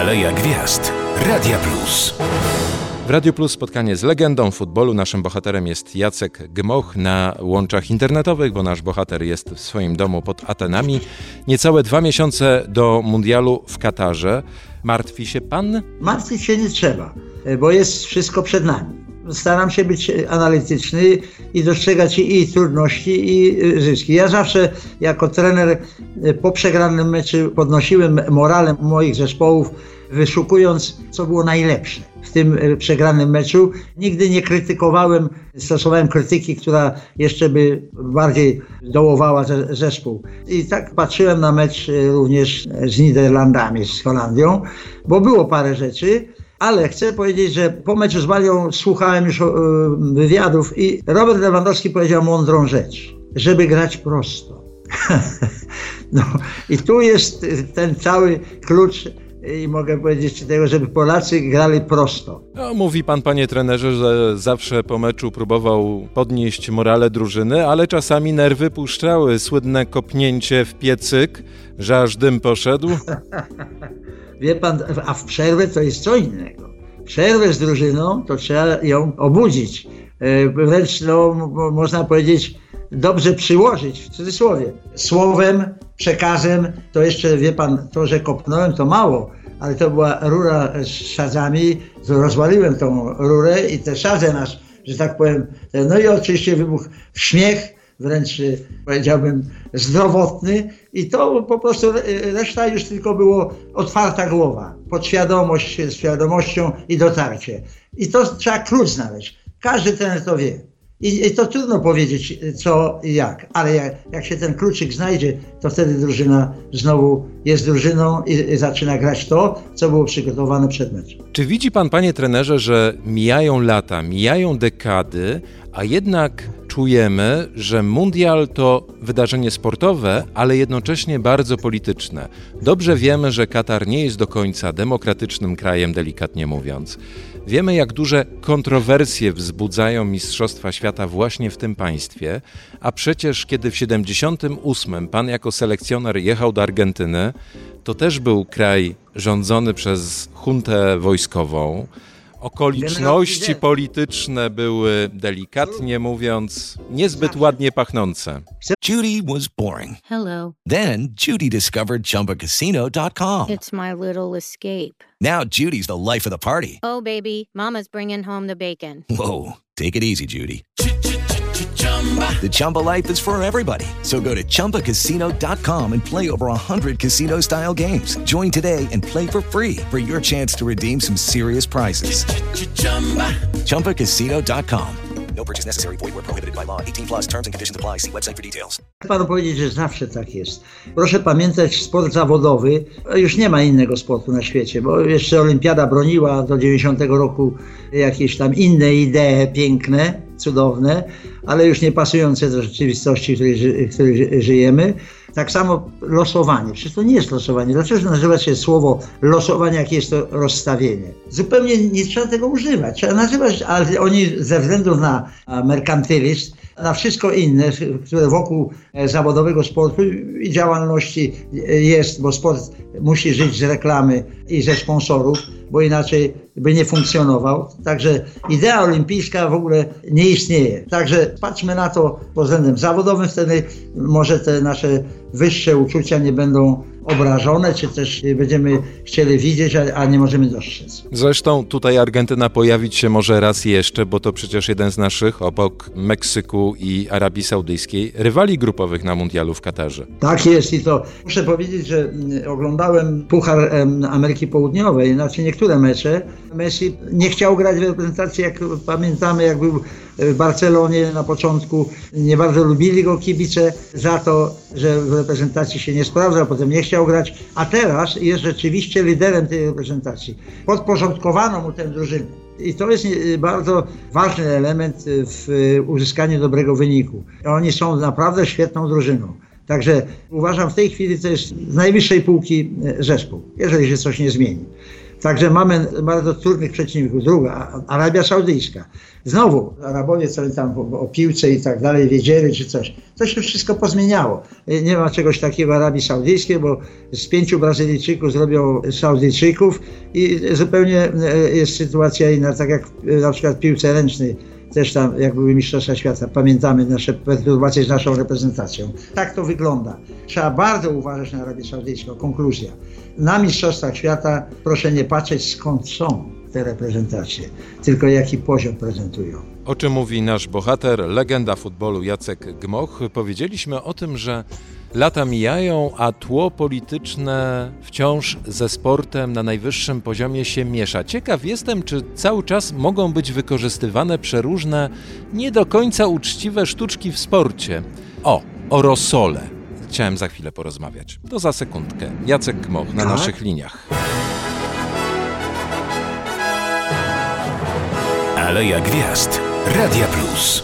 Aleja Gwiazd. Radia Plus. W Radio Plus spotkanie z legendą futbolu. Naszym bohaterem jest Jacek Gmoch na łączach internetowych, bo nasz bohater jest w swoim domu pod Atenami. Niecałe dwa miesiące do mundialu w Katarze. Martwi się pan? Martwić się nie trzeba, bo jest wszystko przed nami. Staram się być analityczny i dostrzegać i trudności, i zyski. Ja zawsze jako trener po przegranym meczu podnosiłem morale moich zespołów, wyszukując, co było najlepsze w tym przegranym meczu. Nigdy nie krytykowałem, stosowałem krytyki, która jeszcze by bardziej dołowała zespół. I tak patrzyłem na mecz również z Niderlandami, z Holandią, bo było parę rzeczy, ale chcę powiedzieć, że po meczu z Walią słuchałem już wywiadów i Robert Lewandowski powiedział mądrą rzecz, żeby grać prosto. no i tu jest ten cały klucz i mogę powiedzieć tego, żeby Polacy grali prosto. No, mówi pan, panie trenerze, że zawsze po meczu próbował podnieść morale drużyny, ale czasami nerwy puszczały. Słynne kopnięcie w piecyk, że aż dym poszedł. Wie pan, a w przerwę to jest co innego. Przerwę z drużyną to trzeba ją obudzić. Wręcz, no, można powiedzieć, dobrze przyłożyć, w cudzysłowie. Słowem, przekazem, to jeszcze, wie pan, to, że kopnąłem, to mało, ale to była rura z szadzami, rozwaliłem tą rurę i te szadze nasz, że tak powiem, no i oczywiście wybuchł śmiech, wręcz powiedziałbym zdrowotny i to po prostu reszta już tylko było otwarta głowa, podświadomość, świadomością i dotarcie. I to trzeba klucz znaleźć. Każdy trener to wie. I, I, to trudno powiedzieć co i jak, ale jak, jak, się ten kluczyk znajdzie, to wtedy drużyna znowu jest drużyną i, i, zaczyna grać to, co było przygotowane przed meczem. Czy widzi pan, panie trenerze, że mijają lata, mijają dekady, a jednak czujemy, że mundial to wydarzenie sportowe, ale jednocześnie bardzo polityczne. Dobrze wiemy, że Katar nie jest do końca demokratycznym krajem, delikatnie mówiąc. Wiemy, jak duże kontrowersje wzbudzają Mistrzostwa Świata właśnie w tym państwie, a przecież kiedy w 78 pan jako selekcjoner jechał do Argentyny, to też był kraj rządzony przez huntę wojskową. Okoliczności polityczne były, delikatnie mówiąc, niezbyt ładnie pachnące. Judy was boring. Hello. Then Judy discovered ChumbaCasino.com. It's my little escape. Now Judy's the life of the party. Oh, baby, mama's bringing home the bacon. Whoa, take it easy, Judy. The Chumba life is for everybody. So go to ChumbaCasino.com and play over 100 casino style games. Join today and play for free for your chance to redeem some serious prizes. ChumbaCasino.com. No purchase necessary. Void where prohibited by law. 18 plus terms and conditions apply. See website for details. Chcę panu powiedzieć, że zawsze tak jest. Proszę pamiętać, sport zawodowy, już nie ma innego sportu na świecie, bo jeszcze Olimpiada broniła do 90 roku jakieś tam inne idee piękne, cudowne, ale już nie pasujące do rzeczywistości, w której, w której żyjemy. Tak samo losowanie. Przecież to nie jest losowanie. Dlaczego nazywa się słowo losowanie, jak jest to rozstawienie? Zupełnie nie trzeba tego używać. Trzeba nazywać, ale oni ze względu na merkantylizm, na wszystko inne, które wokół zawodowego sportu i działalności jest, bo sport musi żyć z reklamy i ze sponsorów, bo inaczej by nie funkcjonował. Także idea olimpijska w ogóle nie istnieje. Także patrzmy na to pod względem zawodowym, wtedy może te nasze wyższe uczucia nie będą obrażone, czy też będziemy chcieli widzieć, a, a, nie możemy dostrzec. Zresztą tutaj Argentyna pojawić się może raz jeszcze, bo to przecież jeden z naszych, obok Meksyku i Arabii Saudyjskiej, rywali grupowych na mundialu w Katarze. Tak jest i to muszę powiedzieć, że oglądałem Puchar Ameryki Południowej, znaczy niektóre mecze. Messi nie chciał grać w reprezentacji, jak pamiętamy, jak był w Barcelonie na początku. Nie bardzo lubili go kibice za to, że w reprezentacji się nie sprawdzał, potem nie chciał grać, a teraz jest rzeczywiście liderem tej reprezentacji. Podporządkowano mu tę drużynę. I to jest bardzo ważny element w uzyskaniu dobrego wyniku. Oni są naprawdę świetną drużyną. Także uważam w tej chwili to jest z najwyższej półki zespół, jeżeli się coś nie zmieni. Także mamy bardzo trudnych przeciwników. Druga, Arabia Saudyjska. Znowu Arabowie co tam o, o piłce i tak dalej wiedzieli czy coś. To się wszystko pozmieniało. Nie ma czegoś takiego w Arabii Saudyjskiej, bo z pięciu Brazylijczyków zrobią Saudyjczyków i zupełnie jest sytuacja inna, tak jak na przykład w piłce ręcznej też tam jak były Mistrzostwa Świata. Pamiętamy nasze perturbacje z naszą reprezentacją. Tak to wygląda. Trzeba bardzo uważać na Arabię Saudyjską. Konkluzja. Na Mistrzostwach Świata proszę nie patrzeć skąd są te reprezentacje, tylko jaki poziom prezentują. O czym mówi nasz bohater, legenda futbolu Jacek Gmoch. Powiedzieliśmy o tym, że lata mijają, a tło polityczne wciąż ze sportem na najwyższym poziomie się miesza. Ciekaw jestem, czy cały czas mogą być wykorzystywane przeróżne, nie do końca uczciwe sztuczki w sporcie. O, o rosole. Chciałem za chwilę porozmawiać. To za sekundkę. Jacek Gmoch na Tak? naszych liniach. Aleja Gwiazd. Radia Plus.